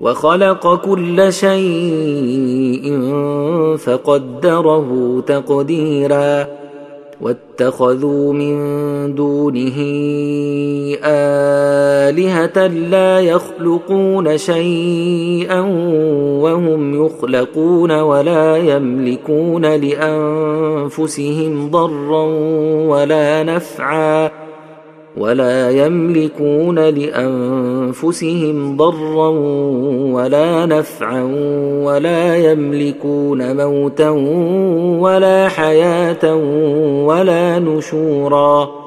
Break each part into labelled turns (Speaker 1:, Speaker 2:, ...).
Speaker 1: وخلق كل شيء فقدره تقديرا واتخذوا من دونه آلهة لا يخلقون شيئا وهم يخلقون ولا يملكون لأنفسهم ضرا ولا نفعا ولا يملكون لأنفسهم ضرا ولا نفعا ولا يملكون موتا ولا حياة ولا نشورا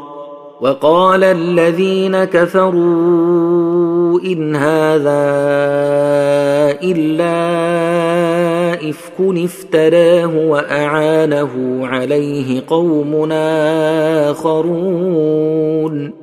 Speaker 1: وقال الذين كفروا إن هذا إلا إفك افتراه وأعانه عليه قومنا آخرون.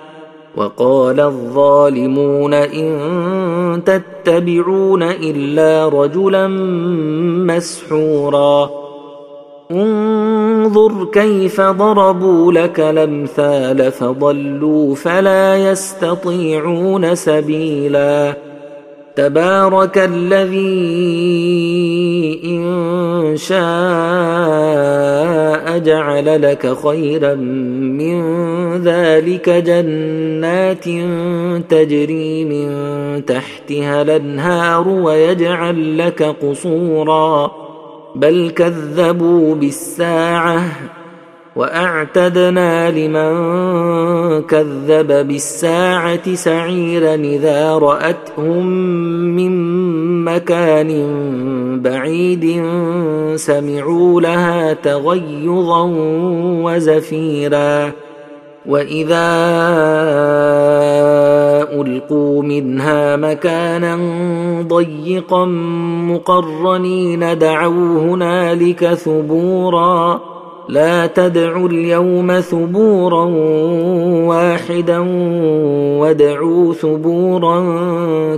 Speaker 1: وقال الظالمون إن تتبعون إلا رجلا مسحورا. انظر كيف ضربوا لك الأمثال فضلوا فلا يستطيعون سبيلا. تبارك الذي إن شاء جعل لك خيرا من ذلك جنات تجري من تحتها الأنهار ويجعل لك قصورا. بل كذبوا بالساعة. وأعتدنا لمن كذب بالساعة سعيرا إذا رأتهم من مكان بعيد سمعوا لها تغيظا وزفيرا وإذا ألقوا منها مكانا ضيقا مقرنين دعوا هنالك ثبورا لا تدعوا اليوم ثبورا واحدا وادعوا ثبورا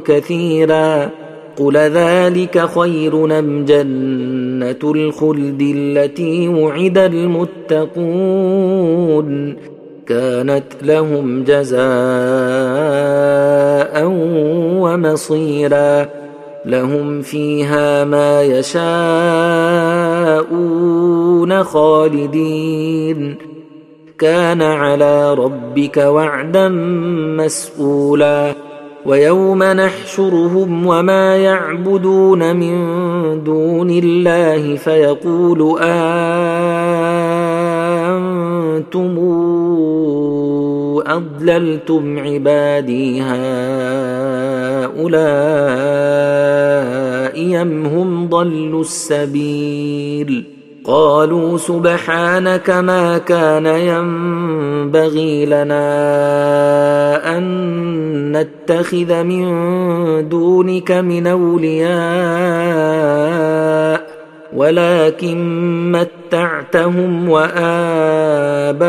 Speaker 1: كثيرا قل ذلك خير أم جنة الخلد التي وعد المتقون كانت لهم جزاء ومصيرا لهم فيها ما يشاءون خالدين. كان على ربك وعدا مسئولا ويوم نحشرهم وما يعبدون من دون الله فيقول أنتم أضللتم عبادي هؤلاء أم هم ضلوا السبيل؟ قالوا سبحانك ما كان ينبغي لنا أن نتخذ من دونك من أولياء ولكن متعتهم وآباءهم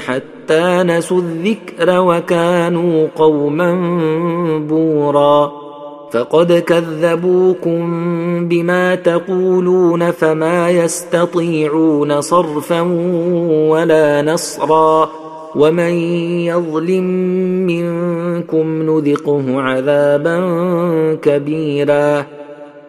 Speaker 1: حتى نسوا الذكر وكانوا قوما بورا. فقد كذبوكم بما تقولون فما يستطيعون صرفا ولا نصرا. ومن يظلم منكم نذقه عذابا كبيرا.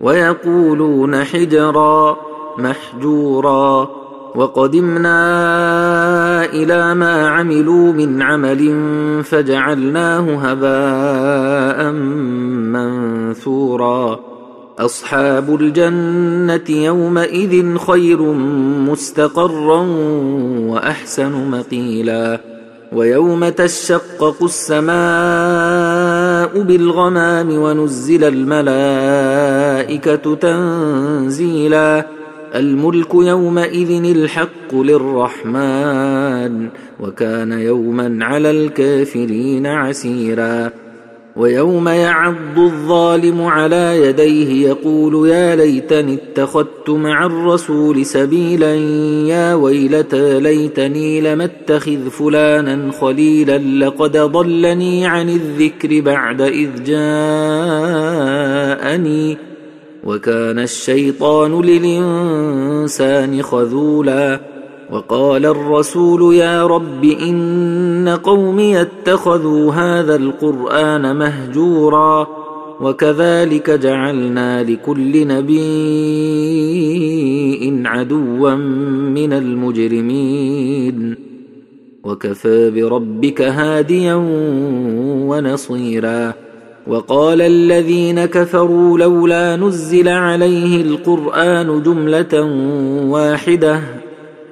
Speaker 1: ويقولون حجرا محجورا وقدمنا إلى ما عملوا من عمل فجعلناه هباء منثورا أصحاب الجنة يومئذ خير مستقرا وأحسن مقيلا ويوم تشقق السماء بالغمام ونزل الملائكه تنزيلا الملك يومئذ الحق للرحمن وكان يوما على الكافرين عسيرا ويوم يعض الظالم على يديه يقول يا ليتني اتخذت مع الرسول سبيلا يا ويلتى ليتني لم اتخذ فلانا خليلا لقد ضلني عن الذكر بعد إذ جاءني. وكان الشيطان للإنسان خذولا. وقال الرسول يا رب إن قومي اتخذوا هذا القرآن مهجورا وكذلك جعلنا لكل نبي عدوا من المجرمين وكفى بربك هاديا ونصيرا وقال الذين كفروا لولا نزل عليه القرآن جملة واحدة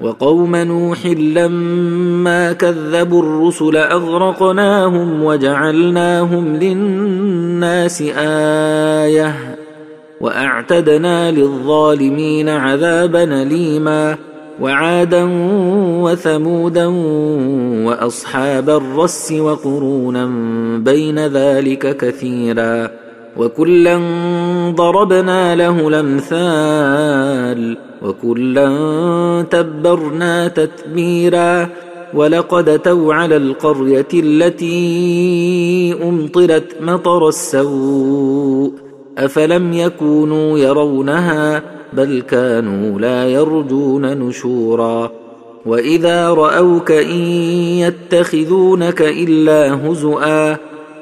Speaker 1: وقوم نوح لما كذبوا الرسل أغرقناهم وجعلناهم للناس آية وأعتدنا للظالمين عذابا أليما وعادا وثمودا وأصحاب الرس وقرونا بين ذلك كثيرا وكلا ضربنا له الأمثال وكلا تبرنا تتبيرا ولقد أتوا على القرية التي أمطرت مطر السوء أفلم يكونوا يرونها بل كانوا لا يرجون نشورا وإذا رأوك إن يتخذونك إلا هزؤا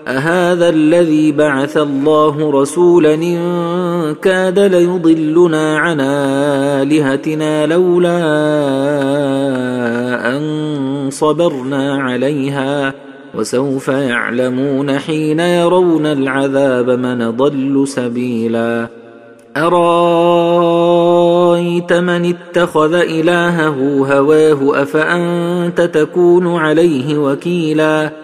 Speaker 1: أهذا الذي بعث الله رسولا إن كاد ليضلنا عن آلهتنا لولا أن صبرنا عليها وسوف يعلمون حين يرون العذاب من ضل سبيلا. أرأيت من اتخذ إلهه هواه أفأنت تكون عليه وكيلا؟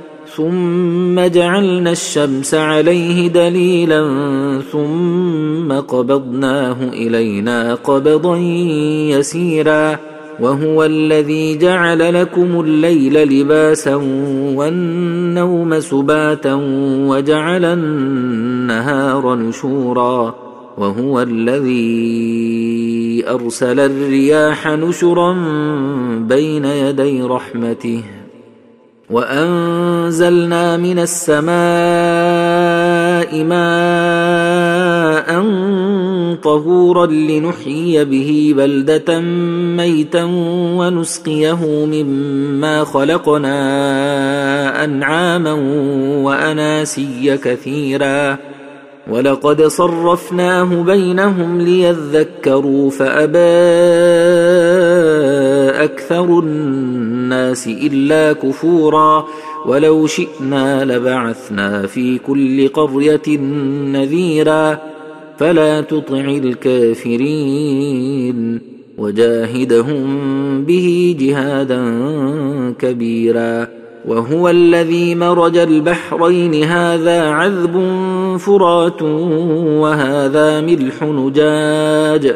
Speaker 1: ثم جعلنا الشمس عليه دليلا ثم قبضناه إلينا قبضا يسيرا وهو الذي جعل لكم الليل لباسا والنوم سباتا وجعل النهار نشورا وهو الذي أرسل الرياح نشرا بين يدي رحمته وأنزلنا من السماء ماء طهورا لنحيي به بلدة ميتا ونسقيه مما خلقنا أنعاما وأناسيا كثيرا. ولقد صرفناه بينهم ليذكروا فأبى أكثر الناس إلا كفورا ولو شئنا لبعثنا في كل قرية نذيرا فلا تطع الكافرين وجاهدهم به جهادا كبيرا وهو الذي مرج البحرين هذا عذب فرات وهذا ملح نجاج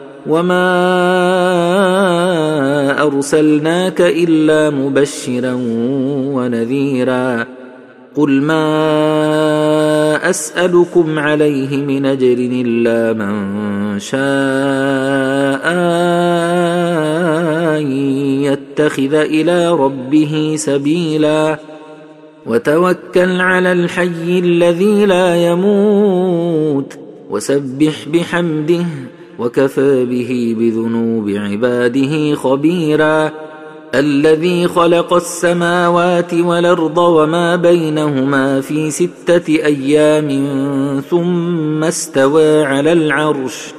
Speaker 1: وما ارسلناك الا مبشرا ونذيرا قل ما اسالكم عليه من اجر الا من شاء ان يتخذ إلى ربه سبيلا وتوكل على الحي الذي لا يموت وسبح بحمده وكفى به بذنوب عباده خبيرا الذي خلق السماوات والأرض وما بينهما في ستة أيام ثم استوى على العرش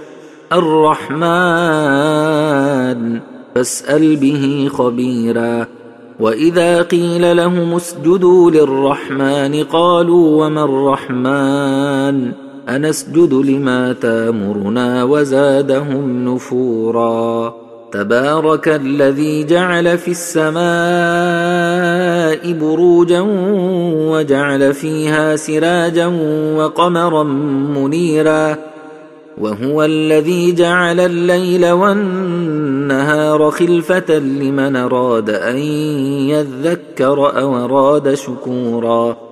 Speaker 1: الرحمن. فاسأل به خبيرا. وإذا قيل لهم اسجدوا للرحمن قالوا وما الرحمن؟ أنسجد لما تامرنا وزادهم نفورا. تبارك الذي جعل في السماء بروجا وجعل فيها سراجا وقمرا منيرا. وهو الذي جعل الليل والنهار خلفة لمن أراد أن يذكر أو أراد شكورا.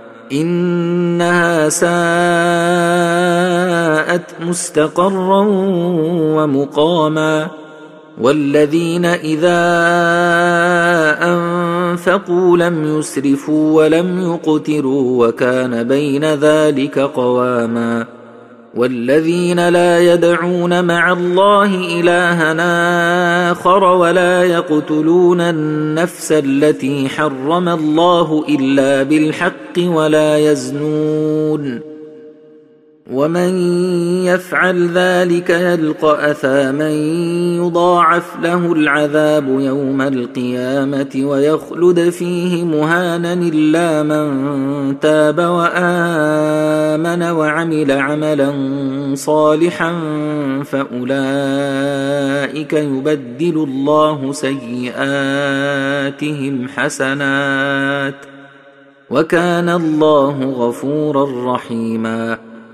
Speaker 1: إنها ساءت مستقرا ومقاما والذين إذا أنفقوا لم يسرفوا ولم يقتروا وكان بين ذلك قواما والذين لا يدعون مع الله الها آخر ولا يقتلون النفس التي حرم الله إلا بالحق ولا يزنون. ومن يفعل ذلك يلقى أثاما يضاعف له العذاب يوم القيامة ويخلد فيه مهانا إلا من تاب وآمن وعمل عملا صالحا فأولئك يبدل الله سيئاتهم حسنات وكان الله غفورا رحيما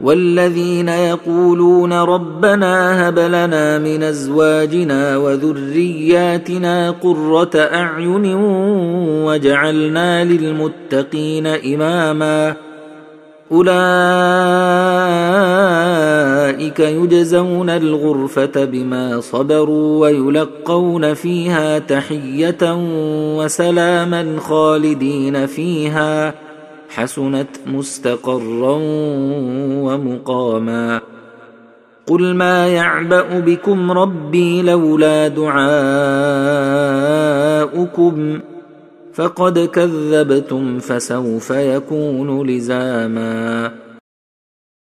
Speaker 1: والذين يقولون ربنا هب لنا من أزواجنا وذرياتنا قرة أعين وجعلنا للمتقين إماما أولئك يجزون الغرفة بما صبروا ويلقون فيها تحية وسلاما خالدين فيها حسنت مستقرا ومقاما قل ما يعبأ بكم ربي لولا دعاؤكم فقد كذبتم فسوف يكون لزاما